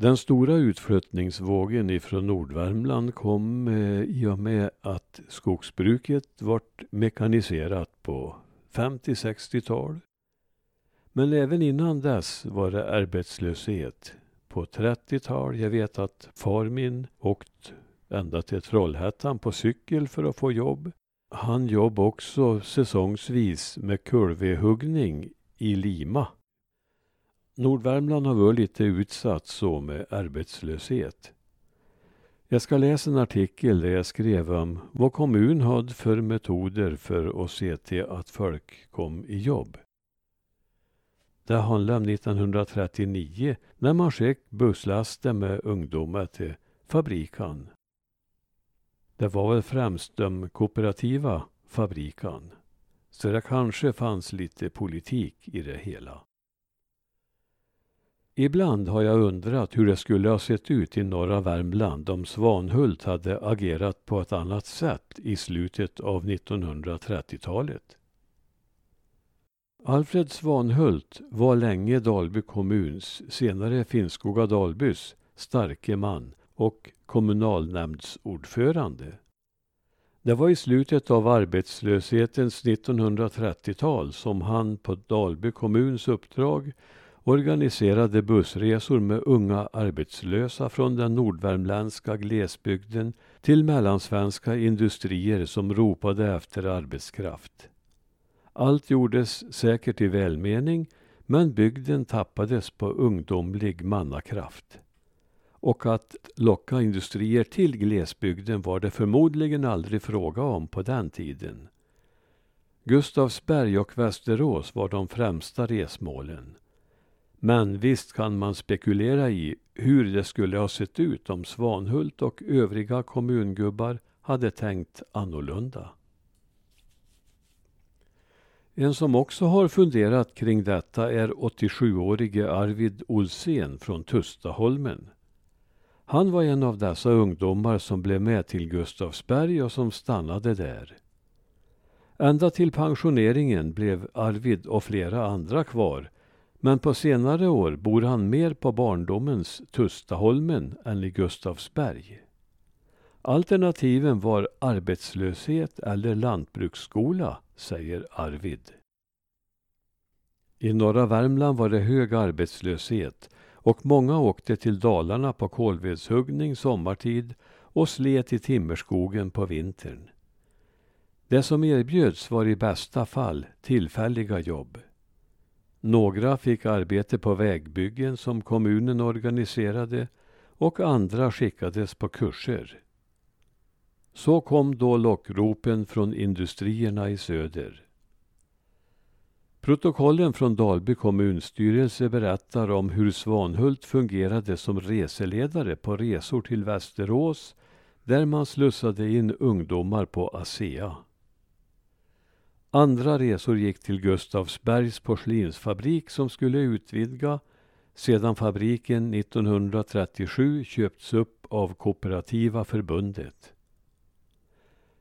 Den stora utflyttningsvågen ifrån Nordvärmland kom eh, i och med att skogsbruket vart mekaniserat på 50-60-tal. Men även innan dess var det arbetslöshet. På 30-tal, jag vet att far min åkt ända till Trollhättan på cykel för att få jobb. Han jobb också säsongsvis med kulvehuggning i Lima. Nordvärmland har varit lite utsatt så med arbetslöshet. Jag ska läsa en artikel där jag skrev om vad kommun hade för metoder för att se till att folk kom i jobb. Det handlade om 1939 när man skickade busslaster med ungdomar till fabriken. Det var väl främst de kooperativa fabrikan. Så det kanske fanns lite politik i det hela. Ibland har jag undrat hur det skulle ha sett ut i norra Värmland om Svanhult hade agerat på ett annat sätt i slutet av 1930-talet. Alfred Svanhult var länge Dalby kommuns, senare Finnskoga Dalbys, starke man och kommunalnämndsordförande. Det var i slutet av arbetslöshetens 1930-tal som han på Dalby kommuns uppdrag organiserade bussresor med unga arbetslösa från den nordvärmländska glesbygden till mellansvenska industrier som ropade efter arbetskraft. Allt gjordes säkert i välmening, men bygden tappades på ungdomlig mannakraft. Och att locka industrier till glesbygden var det förmodligen aldrig fråga om på den tiden. Gustavsberg och Västerås var de främsta resmålen. Men visst kan man spekulera i hur det skulle ha sett ut om Svanhult och övriga kommungubbar hade tänkt annorlunda. En som också har funderat kring detta är 87-årige Arvid Olsén från Tustaholmen. Han var en av dessa ungdomar som blev med till Gustavsberg och som stannade där. Ända till pensioneringen blev Arvid och flera andra kvar men på senare år bor han mer på barndomens Tustaholmen än i Gustavsberg. Alternativen var arbetslöshet eller lantbruksskola, säger Arvid. I norra Värmland var det hög arbetslöshet och många åkte till Dalarna på kolvedshuggning sommartid och slet i timmerskogen på vintern. Det som erbjöds var i bästa fall tillfälliga jobb. Några fick arbete på vägbyggen som kommunen organiserade och andra skickades på kurser. Så kom då lockropen från industrierna i söder. Protokollen från Dalby kommunstyrelse berättar om hur Svanhult fungerade som reseledare på resor till Västerås där man slussade in ungdomar på ASEA. Andra resor gick till Gustavsbergs porslinsfabrik som skulle utvidga sedan fabriken 1937 köpts upp av Kooperativa förbundet.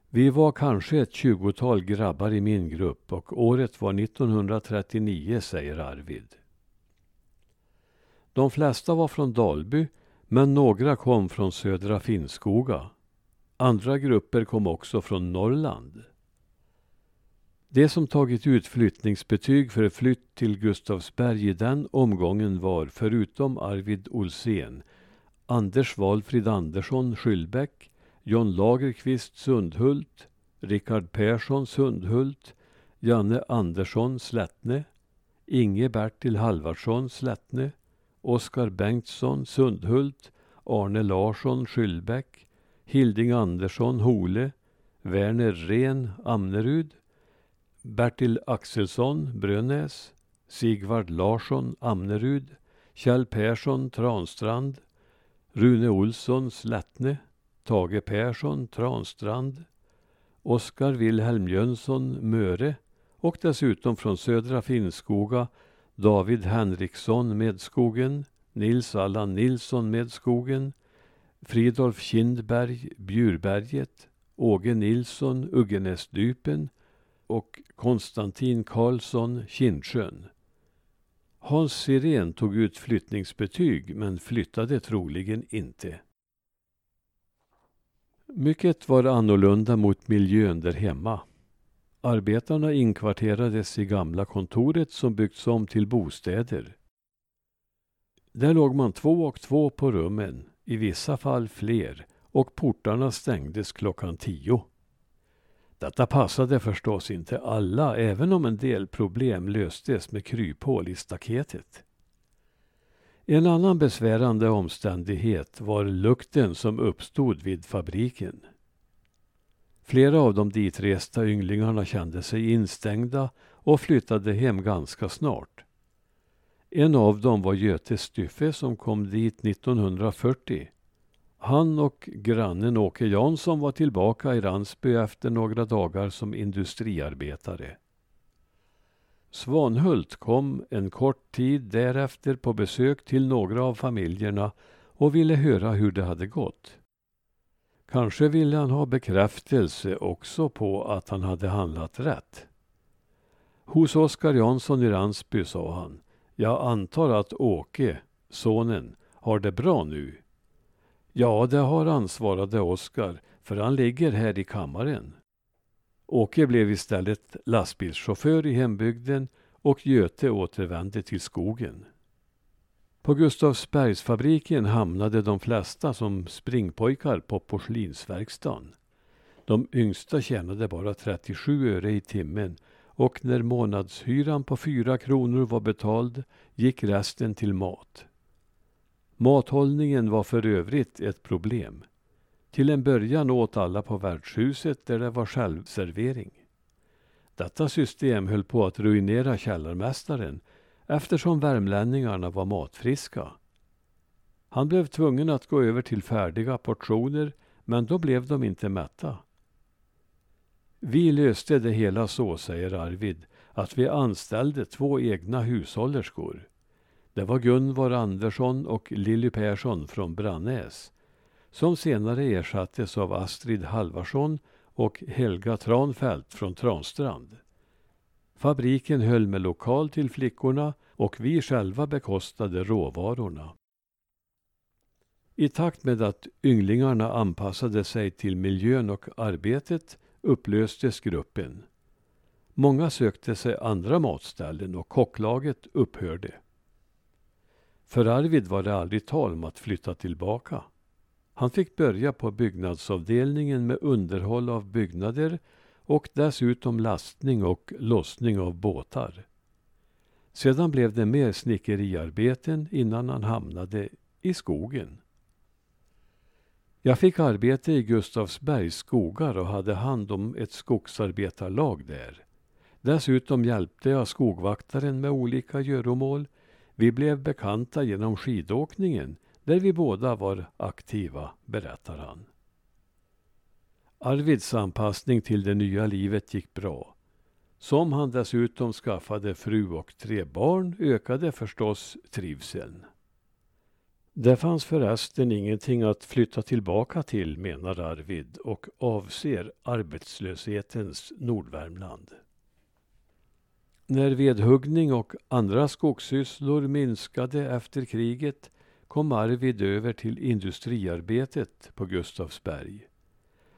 Vi var kanske ett tjugotal grabbar i min grupp och året var 1939, säger Arvid. De flesta var från Dalby, men några kom från södra Finnskoga. Andra grupper kom också från Norrland. Det som tagit ut flyttningsbetyg för flytt till Gustavsberg i den omgången var, förutom Arvid Olsén, Anders Valfrid Andersson Skyllbäck, John Lagerqvist Sundhult, Rickard Persson Sundhult, Janne Andersson Slättne, Inge Bertil Halvarsson Slättne, Oskar Bengtsson Sundhult, Arne Larsson Skyllbäck, Hilding Andersson Hole, Verner Ren Amnerud, Bertil Axelsson Brönäs, Sigvard Larsson Amnerud, Kjell Persson Transtrand, Rune Olsson Slättne, Tage Persson Transtrand, Oskar Wilhelm Jönsson Möre och dessutom från Södra Finnskoga David Henriksson Medskogen, Nils Allan Nilsson Medskogen, Fridolf Kindberg Bjurberget, Åge Nilsson Uggenäsdypen och Konstantin Karlsson Kindsjön. Hans Sirén tog ut flyttningsbetyg men flyttade troligen inte. Mycket var annorlunda mot miljön där hemma. Arbetarna inkvarterades i gamla kontoret som byggts om till bostäder. Där låg man två och två på rummen, i vissa fall fler, och portarna stängdes klockan tio. Detta passade förstås inte alla, även om en del problem löstes med kryphål i staketet. En annan besvärande omständighet var lukten som uppstod vid fabriken. Flera av de ditresta ynglingarna kände sig instängda och flyttade hem ganska snart. En av dem var Göte Styffe som kom dit 1940. Han och grannen Åke Jansson var tillbaka i Ransby efter några dagar som industriarbetare. Svanhult kom en kort tid därefter på besök till några av familjerna och ville höra hur det hade gått. Kanske ville han ha bekräftelse också på att han hade handlat rätt. Hos Oskar Jansson i Ransby sa han, jag antar att Åke, sonen, har det bra nu. Ja, det har han, svarade Oskar, för han ligger här i kammaren. Åke blev istället lastbilschaufför i hembygden och Göte återvände till skogen. På Gustavsbergsfabriken hamnade de flesta som springpojkar på porslinsverkstan. De yngsta tjänade bara 37 öre i timmen och när månadshyran på fyra kronor var betald gick resten till mat. Mathållningen var för övrigt ett problem. Till en början åt alla på värdshuset där det var självservering. Detta system höll på att ruinera källarmästaren eftersom värmlänningarna var matfriska. Han blev tvungen att gå över till färdiga portioner men då blev de inte mätta. Vi löste det hela så, säger Arvid, att vi anställde två egna hushållerskor. Det var Gunvor Andersson och Lilly Persson från Brannäs som senare ersattes av Astrid Halvarsson och Helga Tranfält från Transtrand. Fabriken höll med lokal till flickorna och vi själva bekostade råvarorna. I takt med att ynglingarna anpassade sig till miljön och arbetet upplöstes gruppen. Många sökte sig andra matställen och kocklaget upphörde. För Arvid var det aldrig tal om att flytta tillbaka. Han fick börja på byggnadsavdelningen med underhåll av byggnader och dessutom lastning och lossning av båtar. Sedan blev det mer snickeriarbeten innan han hamnade i skogen. Jag fick arbete i Gustavsbergs skogar och hade hand om ett skogsarbetarlag där. Dessutom hjälpte jag skogvaktaren med olika göromål. Vi blev bekanta genom skidåkningen där vi båda var aktiva, berättar han. Arvids anpassning till det nya livet gick bra. Som han dessutom skaffade fru och tre barn ökade förstås trivseln. Det fanns förresten ingenting att flytta tillbaka till, menar Arvid och avser arbetslöshetens Nordvärmland. När vedhuggning och andra skogssysslor minskade efter kriget kom Arvid över till industriarbetet på Gustavsberg.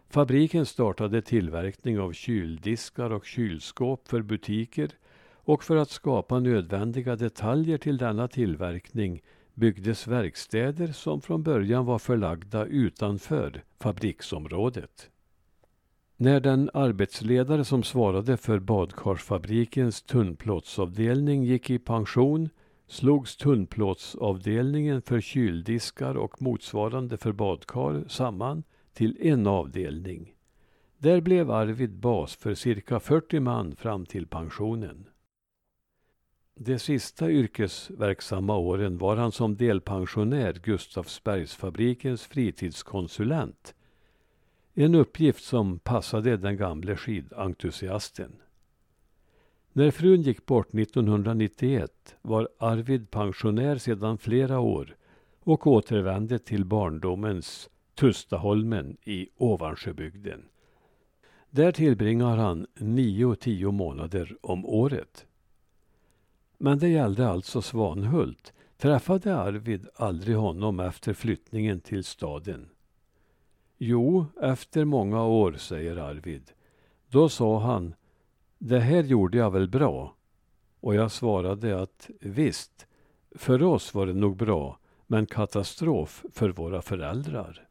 Fabriken startade tillverkning av kyldiskar och kylskåp för butiker och för att skapa nödvändiga detaljer till denna tillverkning byggdes verkstäder som från början var förlagda utanför fabriksområdet. När den arbetsledare som svarade för badkarsfabrikens tunnplåtsavdelning gick i pension slogs tunnplåtsavdelningen för kyldiskar och motsvarande för badkar samman till en avdelning. Där blev Arvid bas för cirka 40 man fram till pensionen. De sista yrkesverksamma åren var han som delpensionär Gustavsbergsfabrikens fritidskonsulent. En uppgift som passade den gamle skidentusiasten. När frun gick bort 1991 var Arvid pensionär sedan flera år och återvände till barndomens Tustaholmen i Ovansjöbygden. Där tillbringar han nio-tio månader om året. Men det gällde alltså Svanhult. Träffade Arvid aldrig honom efter flyttningen till staden? Jo, efter många år, säger Arvid. Då sa han, det här gjorde jag väl bra? Och jag svarade att visst, för oss var det nog bra, men katastrof för våra föräldrar.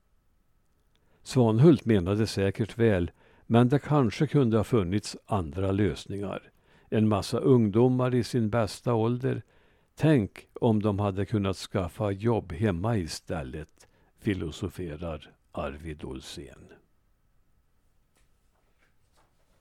Svanhult menade säkert väl, men det kanske kunde ha funnits andra lösningar. En massa ungdomar i sin bästa ålder. Tänk om de hade kunnat skaffa jobb hemma istället, filosoferar Arvid Olsén.